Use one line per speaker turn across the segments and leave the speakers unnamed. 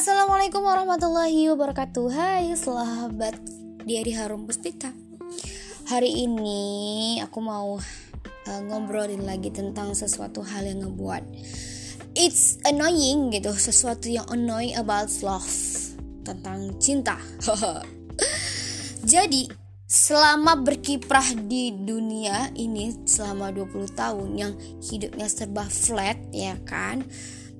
Assalamualaikum warahmatullahi wabarakatuh. Hai sahabat Diari Harum Puspita Hari ini aku mau uh, ngobrolin lagi tentang sesuatu hal yang ngebuat It's annoying gitu. Sesuatu yang annoying about love. Tentang cinta. Jadi selama berkiprah di dunia ini selama 20 tahun yang hidupnya serba flat ya kan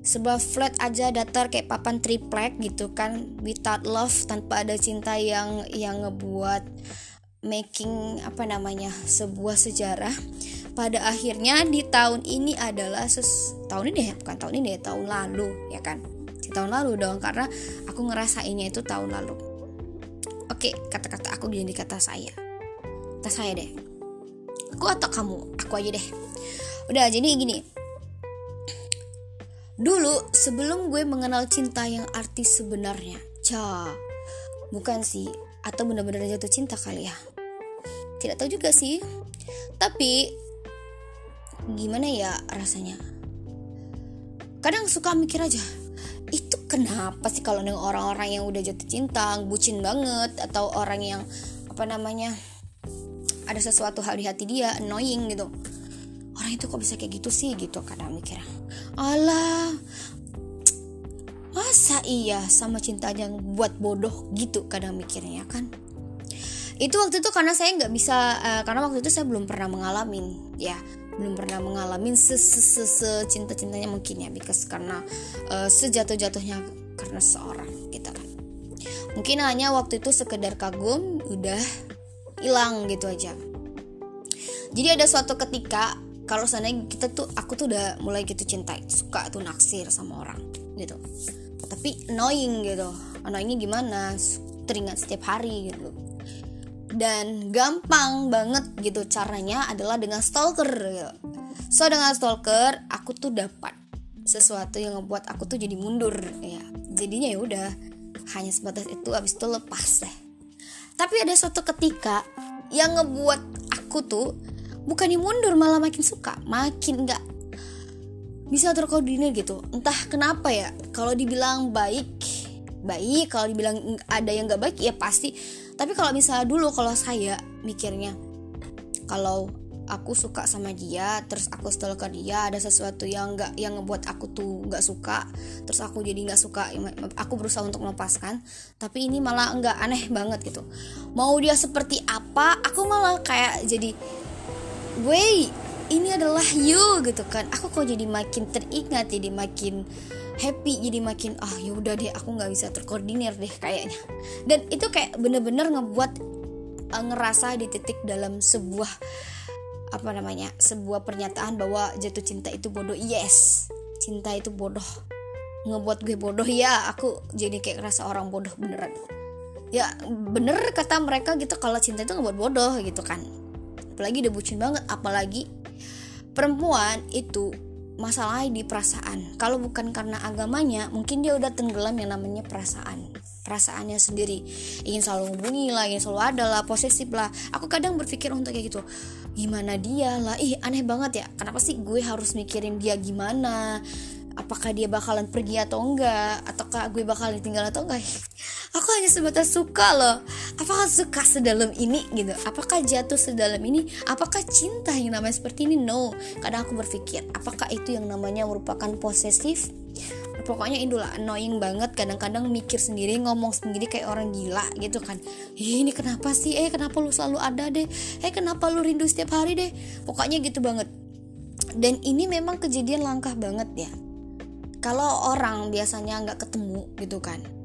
sebuah flat aja datar kayak papan triplek gitu kan without love tanpa ada cinta yang yang ngebuat making apa namanya sebuah sejarah. Pada akhirnya di tahun ini adalah ses tahun ini ya bukan tahun ini ya tahun lalu ya kan? Di tahun lalu dong karena aku ngerasainnya itu tahun lalu. Oke kata-kata aku jadi kata saya. Kata saya deh aku atau kamu aku aja deh. Udah jadi gini Dulu sebelum gue mengenal cinta yang arti sebenarnya, ca, bukan sih, atau benar-benar jatuh cinta kali ya. Tidak tahu juga sih. Tapi gimana ya rasanya? Kadang suka mikir aja, itu kenapa sih kalau dengan orang-orang yang udah jatuh cinta, bucin banget atau orang yang apa namanya ada sesuatu hal di hati dia annoying gitu orang itu kok bisa kayak gitu sih? Gitu kadang mikirnya. Allah masa iya sama cinta yang buat bodoh? Gitu kadang mikirnya kan? Itu waktu itu karena saya nggak bisa uh, karena waktu itu saya belum pernah mengalami ya. Belum pernah mengalami cinta cintanya mungkin ya because karena uh, sejatuh jatuhnya karena seorang gitu kan. Mungkin hanya waktu itu sekedar kagum udah hilang gitu aja. Jadi ada suatu ketika kalau seandainya kita tuh aku tuh udah mulai gitu cinta suka tuh naksir sama orang gitu. Tapi annoying gitu. Annoyingnya gimana? Teringat setiap hari gitu. Dan gampang banget gitu caranya adalah dengan stalker gitu. so dengan stalker aku tuh dapat sesuatu yang ngebuat aku tuh jadi mundur ya. Jadinya ya udah hanya sebatas itu abis itu lepas deh. Tapi ada suatu ketika yang ngebuat aku tuh bukannya mundur malah makin suka. Makin nggak bisa terkoordinir gitu. Entah kenapa ya kalau dibilang baik baik. Kalau dibilang ada yang nggak baik ya pasti. Tapi kalau misalnya dulu kalau saya mikirnya kalau aku suka sama dia terus aku stalker dia ada sesuatu yang nggak yang ngebuat aku tuh nggak suka terus aku jadi nggak suka aku berusaha untuk melepaskan tapi ini malah nggak aneh banget gitu. Mau dia seperti apa aku malah kayak jadi Wey, ini adalah you gitu kan. Aku kok jadi makin teringat jadi makin happy jadi makin ah oh, ya udah deh aku nggak bisa terkoordinir deh kayaknya. Dan itu kayak bener-bener ngebuat uh, ngerasa di titik dalam sebuah apa namanya sebuah pernyataan bahwa jatuh cinta itu bodoh. Yes cinta itu bodoh. Ngebuat gue bodoh ya aku jadi kayak ngerasa orang bodoh beneran. Ya bener kata mereka gitu kalau cinta itu ngebuat bodoh gitu kan apalagi udah bucin banget apalagi perempuan itu masalahnya di perasaan. Kalau bukan karena agamanya mungkin dia udah tenggelam yang namanya perasaan. Perasaannya sendiri. Ingin selalu hubungi lah ingin selalu ada lah posesif lah. Aku kadang berpikir untuk kayak gitu gimana dia lah? Ih aneh banget ya. Kenapa sih gue harus mikirin dia gimana? Apakah dia bakalan pergi atau enggak? Ataukah gue bakalan tinggal atau enggak aku hanya sebatas suka loh. Apakah suka sedalam ini gitu? Apakah jatuh sedalam ini? Apakah cinta yang namanya seperti ini? No. Kadang aku berpikir apakah itu yang namanya merupakan posesif? Pokoknya itulah annoying banget. Kadang-kadang mikir sendiri ngomong sendiri kayak orang gila gitu kan. Ini kenapa sih? Eh kenapa lu selalu ada deh? Eh kenapa lu rindu setiap hari deh? Pokoknya gitu banget. Dan ini memang kejadian langkah banget ya. Kalau orang biasanya nggak ketemu gitu kan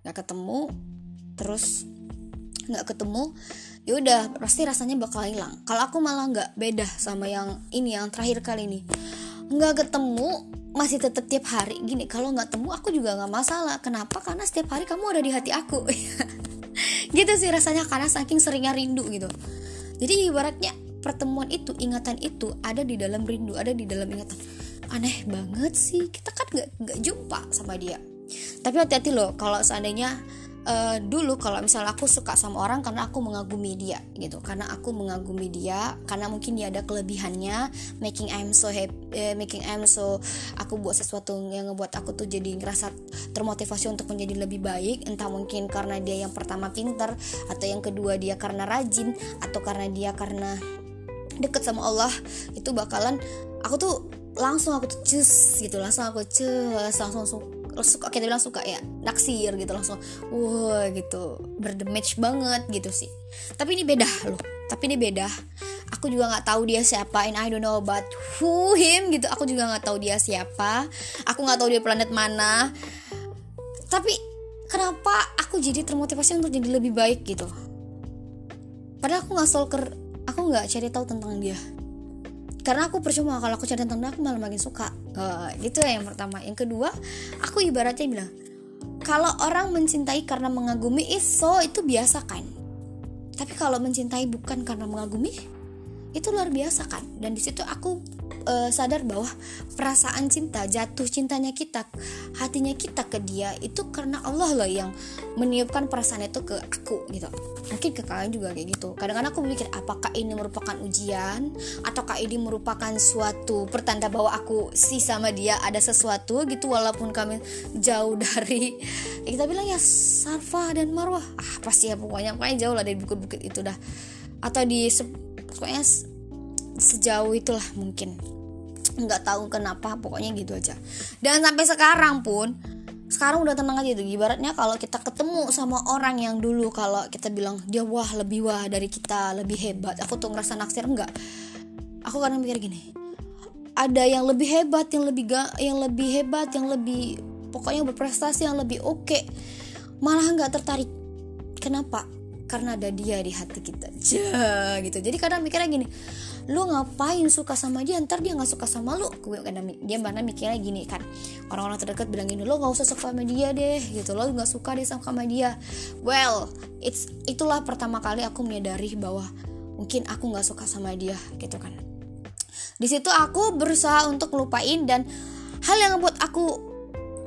nggak ketemu terus nggak ketemu ya udah pasti rasanya bakal hilang. Kalau aku malah nggak beda sama yang ini yang terakhir kali ini. Nggak ketemu masih tetap tiap hari. Gini kalau nggak temu aku juga nggak masalah. Kenapa? Karena setiap hari kamu ada di hati aku. Gitu sih rasanya karena saking seringnya rindu gitu. Jadi ibaratnya pertemuan itu ingatan itu ada di dalam rindu ada di dalam ingatan. Aneh banget sih. Kita kan nggak nggak jumpa sama dia tapi hati-hati loh kalau seandainya uh, dulu kalau misalnya aku suka sama orang karena aku mengagumi dia gitu. Karena aku mengagumi dia karena mungkin dia ada kelebihannya making I'm so happy eh, making I'm so aku buat sesuatu yang ngebuat aku tuh jadi ngerasa termotivasi untuk menjadi lebih baik. Entah mungkin karena dia yang pertama pinter atau yang kedua dia karena rajin atau karena dia karena deket sama Allah itu bakalan aku tuh langsung aku tuh cus gitu. Langsung aku cus langsung suka kita bilang suka ya naksir gitu langsung wah gitu. Berdamage banget gitu sih. Tapi ini beda loh tapi ini beda. Aku juga nggak tahu dia siapa and I don't know about who him gitu. Aku juga nggak tahu dia siapa. Aku nggak tahu dia planet mana. Tapi kenapa aku jadi termotivasi untuk jadi lebih baik gitu? Padahal aku nggak stalker aku nggak cari tahu tentang dia karena aku percuma kalau aku cari tentang aku malah makin suka. Uh, gitu ya yang pertama. Yang kedua aku ibaratnya bilang kalau orang mencintai karena mengagumi itu itu biasa kan? Tapi kalau mencintai bukan karena mengagumi itu luar biasa kan dan di situ aku uh, sadar bahwa perasaan cinta jatuh cintanya kita hatinya kita ke dia itu karena Allah loh yang meniupkan perasaan itu ke aku gitu. Mungkin ke kalian juga kayak gitu. Kadang-kadang aku mikir apakah ini merupakan ujian? Ataukah ini merupakan suatu pertanda bahwa aku si sama dia ada sesuatu gitu walaupun kami jauh dari ya kita bilang ya Sarfa dan Marwah. Ah pasti ya pokoknya. Pokoknya jauh lah dari bukit-bukit itu dah. Atau di pokoknya sejauh itulah mungkin. Nggak tahu kenapa pokoknya gitu aja. Dan sampai sekarang pun sekarang udah tenang aja tuh ibaratnya kalau kita ketemu sama orang yang dulu kalau kita bilang dia wah lebih wah dari kita lebih hebat. Aku tuh ngerasa naksir enggak. Aku kadang mikir gini ada yang lebih hebat yang lebih ga, yang lebih hebat yang lebih pokoknya berprestasi yang lebih oke. Okay. malah nggak tertarik. Kenapa karena ada dia di hati kita. Ja, gitu. Jadi kadang mikirnya gini lu ngapain suka sama dia? Ntar dia nggak suka sama lu. Gue kadang dia mana mikirnya gini kan. Orang-orang terdekat bilang gini lo nggak usah suka sama dia deh gitu. Lo nggak suka deh sama dia. Well it's itulah pertama kali aku menyadari bahwa mungkin aku nggak suka sama dia gitu kan. Di situ aku berusaha untuk ngelupain dan hal yang membuat aku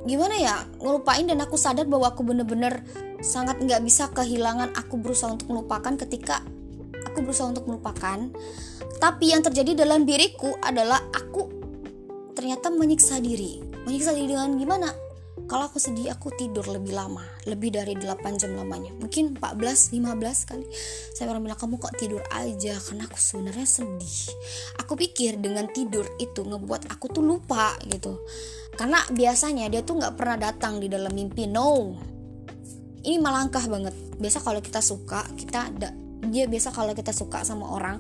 gimana ya ngelupain dan aku sadar bahwa aku bener-bener sangat nggak bisa kehilangan aku berusaha untuk melupakan ketika aku berusaha untuk melupakan tapi yang terjadi dalam diriku adalah aku ternyata menyiksa diri. Menyiksa diri dengan gimana? Kalau aku sedih aku tidur lebih lama, lebih dari 8 jam lamanya. Mungkin 14, 15 kali. Saya pernah bilang kamu kok tidur aja karena aku sebenarnya sedih. Aku pikir dengan tidur itu ngebuat aku tuh lupa gitu. Karena biasanya dia tuh nggak pernah datang di dalam mimpi. No. Ini malangkah banget. Biasa kalau kita suka, kita ada dia biasa kalau kita suka sama orang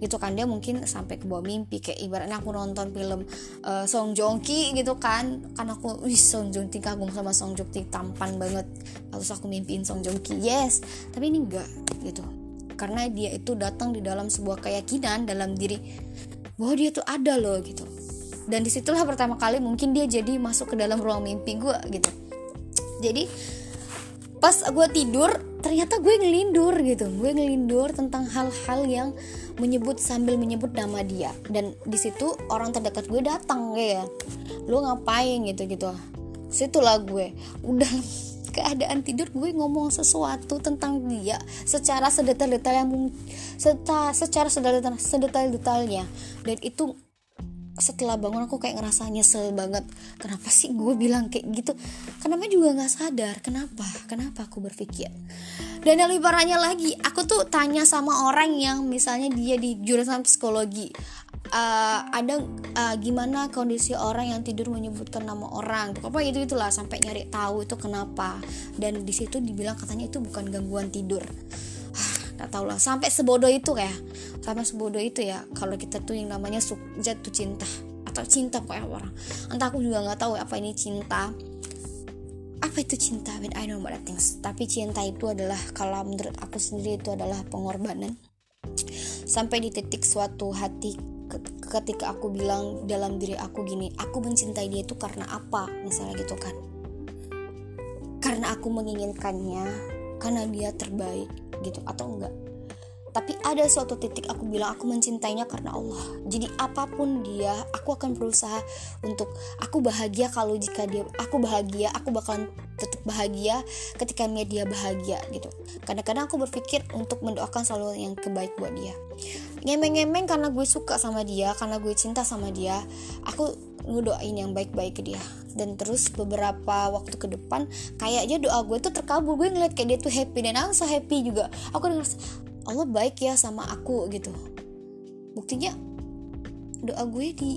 gitu kan dia mungkin sampai ke bawah mimpi kayak ibaratnya aku nonton film uh, Song Joong Ki gitu kan. Kan aku wih Song Joong Ki kagum sama Song Joong Ki tampan banget. Terus aku mimpiin Song Joong Ki yes. Tapi ini enggak gitu. Karena dia itu datang di dalam sebuah keyakinan dalam diri bahwa dia tuh ada loh gitu. Dan di situlah pertama kali mungkin dia jadi masuk ke dalam ruang mimpi gue gitu. Jadi pas gue tidur ternyata gue ngelindur gitu. Gue ngelindur tentang hal-hal yang menyebut sambil menyebut nama dia. Dan di situ orang terdekat gue datang kayak lu ngapain gitu gitu. Situlah gue udah keadaan tidur gue ngomong sesuatu tentang dia secara sedetail-detail yang secara secara sedetail sedetail-detailnya. Dan itu setelah bangun aku kayak ngerasa nyesel banget. Kenapa sih gue bilang kayak gitu? Kenapa juga nggak sadar kenapa? Kenapa aku berpikir? Dan yang lebih parahnya lagi aku tuh tanya sama orang yang misalnya dia di jurusan psikologi. Uh, ada uh, gimana kondisi orang yang tidur menyebutkan nama orang? Apa itu itulah sampai nyari tahu itu kenapa. Dan di situ dibilang katanya itu bukan gangguan tidur nggak tau lah. Sampai sebodoh itu kayak sampai sebodoh itu ya. Kalau kita tuh yang namanya jatuh cinta. Atau cinta pokoknya orang. Entah aku juga nggak tahu apa ini cinta. Apa itu cinta? But I know about things. Tapi cinta itu adalah kalau menurut aku sendiri itu adalah pengorbanan. Sampai di titik suatu hati ketika aku bilang dalam diri aku gini aku mencintai dia itu karena apa? Misalnya gitu kan. Karena aku menginginkannya karena dia terbaik gitu atau enggak. Tapi ada suatu titik aku bilang aku mencintainya karena Allah. Jadi apa pun dia aku akan berusaha untuk aku bahagia kalau jika dia aku bahagia aku bakalan tetap bahagia ketika dia bahagia gitu. Kadang-kadang aku berpikir untuk mendoakan selalu yang kebaik buat dia. Ngemeng-ngemeng karena gue suka sama dia karena gue cinta sama dia aku ngedoain yang baik-baik ke dia dan terus beberapa waktu ke depan kayaknya doa gue tuh terkabul. Gue ngeliat kayak dia tuh happy. Dan aku so happy juga. Aku denger Allah baik ya sama aku gitu. Buktinya doa gue di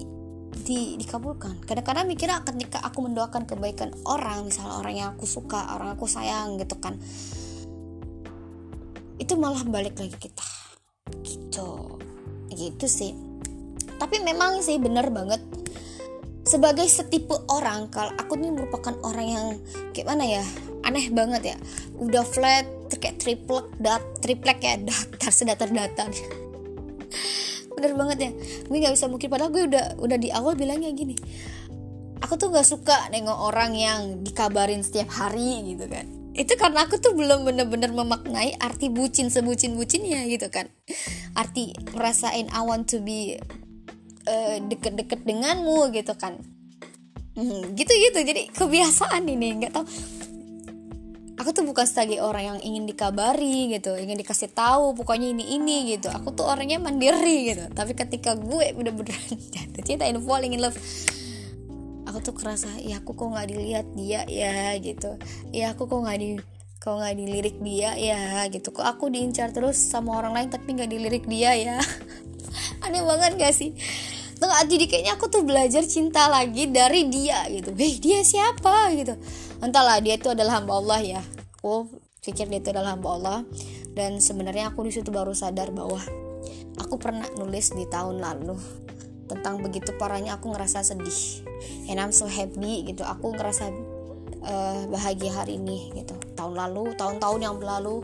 di dikabulkan. Kadang-kadang mikirnya ketika aku mendoakan kebaikan orang misalnya orang yang aku suka orang aku sayang gitu kan. Itu malah balik lagi kita. Gitu. Gitu sih. Tapi memang sih bener banget sebagai setipe orang kalau aku ini merupakan orang yang kayak mana ya aneh banget ya. Udah flat kayak triplek dat triplek ya datar sedatar datar bener banget ya. Gue nggak bisa mungkin padahal gue udah udah di awal bilangnya gini. Aku tuh nggak suka nengok orang yang dikabarin setiap hari gitu kan. Itu karena aku tuh belum bener-bener memaknai arti bucin sebucin bucinnya gitu kan. Arti ngerasain I want to be uh, deket-deket denganmu gitu kan. Hmm, gitu gitu. Jadi kebiasaan ini nggak tahu. Aku tuh bukan sebagai orang yang ingin dikabari gitu ingin dikasih tahu pokoknya ini ini gitu. Aku tuh orangnya mandiri gitu. Tapi ketika gue beneran jatuh cinta in falling in love aku tuh kerasa ya aku kok nggak dilihat dia ya gitu. Ya aku kok nggak di kok nggak dilirik dia ya gitu. Kok aku diincar terus sama orang lain tapi nggak dilirik dia ya? Aneh banget gak sih Tengah jadi kayaknya aku tuh belajar cinta lagi dari dia gitu. Hei dia siapa gitu? Entahlah dia itu adalah hamba Allah ya. Aku pikir dia itu adalah hamba Allah. Dan sebenarnya aku di situ baru sadar bahwa Aku pernah nulis di tahun lalu Tentang begitu parahnya aku ngerasa sedih. And I'm so happy gitu. Aku ngerasa uh, bahagia hari ini gitu. Tahun lalu tahun-tahun yang berlalu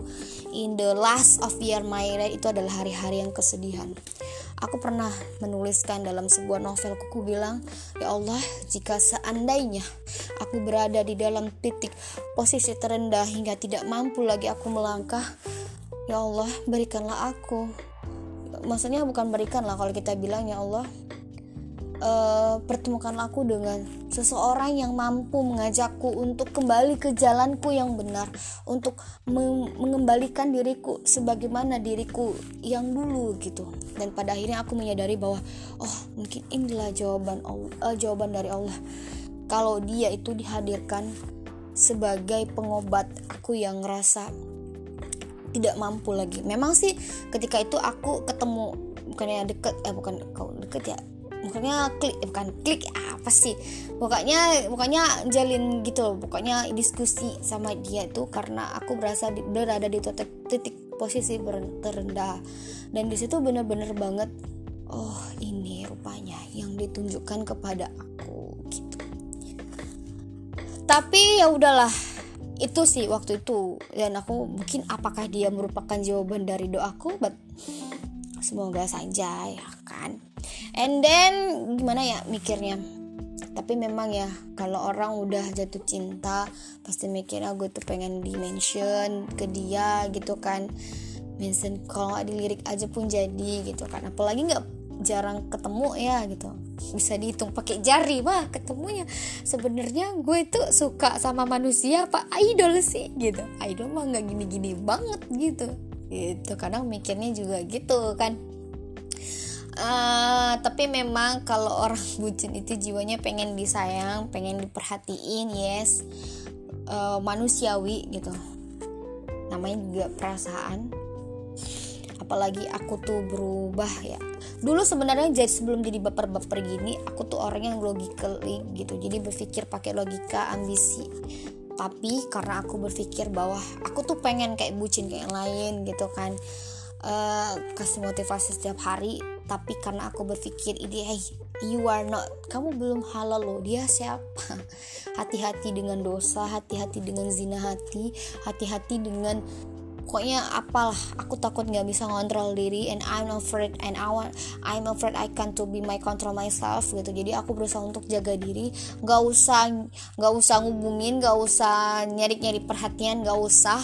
in the last of year my life itu adalah hari-hari yang kesedihan Aku pernah menuliskan dalam sebuah novel kuku bilang, Ya Allah, jika seandainya aku berada di dalam titik posisi terendah hingga tidak mampu lagi aku melangkah, Ya Allah, berikanlah aku. Maksudnya bukan berikanlah kalau kita bilang, Ya Allah, uh, pertemukan aku dengan seseorang yang mampu mengajakku untuk kembali ke jalanku yang benar, untuk mengembalikan diriku sebagaimana diriku yang dulu gitu. Dan pada akhirnya aku menyadari bahwa oh mungkin inilah jawaban uh, jawaban dari Allah. Kalau dia itu dihadirkan sebagai pengobat aku yang ngerasa tidak mampu lagi. Memang sih ketika itu aku ketemu bukannya deket eh bukan kau deket ya pokoknya klik eh, bukan klik apa sih? Pokoknya pokoknya jalin gitu pokoknya diskusi sama dia itu karena aku berasa di, berada di titik, titik posisi terendah. Dan di situ bener-bener banget oh ini rupanya yang ditunjukkan kepada aku gitu. Tapi ya udahlah itu sih waktu itu. Dan aku mungkin apakah dia merupakan jawaban dari doaku but semoga saja ya kan? And then gimana ya mikirnya? Tapi memang ya kalau orang udah jatuh cinta pasti mikirnya gue tuh pengen di mention ke dia gitu kan. Mention kalau nggak dilirik aja pun jadi gitu kan. Apalagi nggak jarang ketemu ya gitu. Bisa dihitung pakai jari wah ketemunya. Sebenarnya gue tuh suka sama manusia apa idol sih gitu. Idol mah nggak gini-gini banget gitu gitu kadang mikirnya juga gitu kan Uh, tapi memang kalau orang bucin itu jiwanya pengen disayang, pengen diperhatiin, yes, uh, manusiawi gitu. Namanya juga perasaan. Apalagi aku tuh berubah ya. Dulu sebenarnya jadi sebelum jadi baper-baper gini, aku tuh orang yang logically gitu. Jadi berpikir pakai logika, ambisi. Tapi karena aku berpikir bahwa aku tuh pengen kayak bucin kayak yang lain gitu kan. Uh, kasih motivasi setiap hari tapi karena aku berpikir ini hey you are not kamu belum halal loh dia siapa hati-hati dengan dosa hati-hati dengan zina hati hati-hati dengan pokoknya apalah aku takut nggak bisa ngontrol diri and I'm afraid and I want, I'm afraid I can't to be my control myself gitu. Jadi aku berusaha untuk jaga diri nggak usah nggak usah ngubungin nggak usah nyari nyari perhatian nggak usah.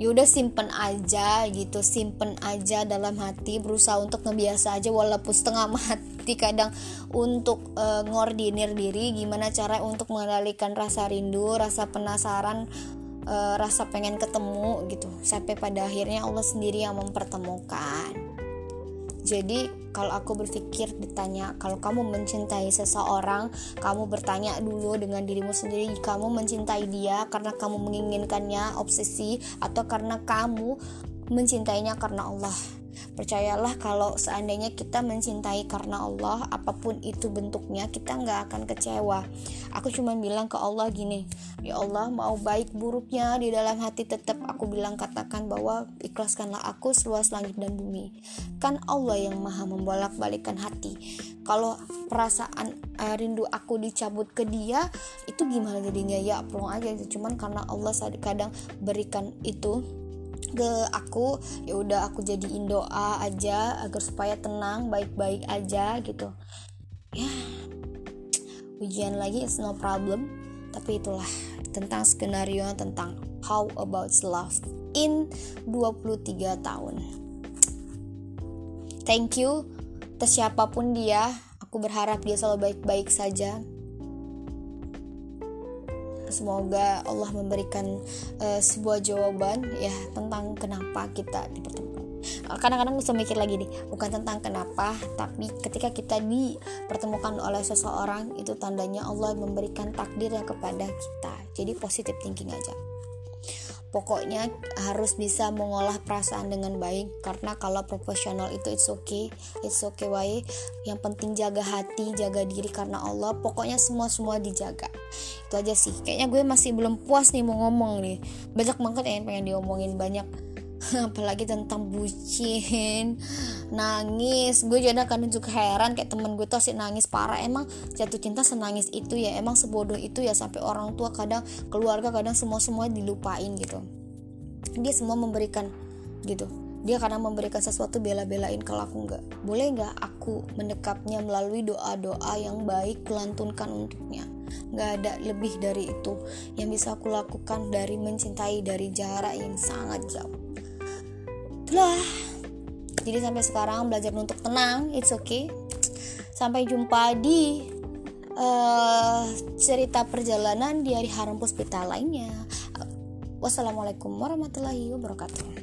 Yaudah simpen aja gitu simpen aja dalam hati berusaha untuk ngebiasa aja walaupun setengah mati kadang untuk uh, ngordinir diri gimana cara untuk mengendalikan rasa rindu rasa penasaran uh, rasa pengen ketemu gitu sampai pada akhirnya Allah sendiri yang mempertemukan jadi kalau aku berpikir ditanya kalau kamu mencintai seseorang, kamu bertanya dulu dengan dirimu sendiri kamu mencintai dia karena kamu menginginkannya obsesi atau karena kamu mencintainya karena Allah. Percayalah kalau seandainya kita mencintai karena Allah, apa pun itu bentuknya, kita nggak akan kecewa. Aku cuma bilang ke Allah gini, ya Allah mau baik buruknya di dalam hati tetap aku bilang katakan bahwa ikhlaskanlah aku seluas langit dan bumi. Kan Allah yang maha membolak balikan hati. Kalau perasaan uh, rindu aku dicabut ke dia, itu gimana jadinya ya pelong aja. Cuman karena Allah kadang berikan itu ke aku ya udah aku jadiin doa aja agar supaya tenang baik-baik aja gitu. Ya ujian lagi is no problem. Tapi itulah tentang skenario tentang how about love in 23 tahun. Thank you. Atas siapa pun dia aku berharap dia selalu baik-baik saja semoga Allah memberikan uh, sebuah jawaban ya tentang kenapa kita dipertemukan. Kadang-kadang bisa mikir lagi nih bukan tentang kenapa tapi ketika kita dipertemukan oleh seseorang itu tandanya Allah memberikan takdirnya kepada kita. Jadi positive thinking aja pokoknya harus bisa mengolah perasaan dengan baik karena kalau profesional itu it's okay it's okay why? Yang penting jaga hati jaga diri karena Allah pokoknya semua semua dijaga. Itu aja sih. Kayaknya gue masih belum puas nih mau ngomong nih. Banyak banget yang pengen diomongin banyak apalagi tentang bucin nangis. Gue jadi kadang juga heran kayak temen gue tuh sih nangis parah. Emang jatuh cinta senangis itu ya? Emang sebodoh itu ya? Sampai orang tua kadang keluarga kadang semua semua dilupain gitu. Dia semua memberikan gitu. Dia kadang memberikan sesuatu bela-belain kalau aku nggak. Boleh nggak aku mendekapnya melalui doa-doa yang baik kelantunkan untuknya? Nggak ada lebih dari itu. Yang bisa aku lakukan dari mencintai dari jarak yang sangat jauh itulah. Jadi sampai sekarang belajar untuk tenang it's okay. Sampai jumpa di uh, cerita perjalanan di hari haram puspita lainnya. Wassalamualaikum warahmatullahi wabarakatuh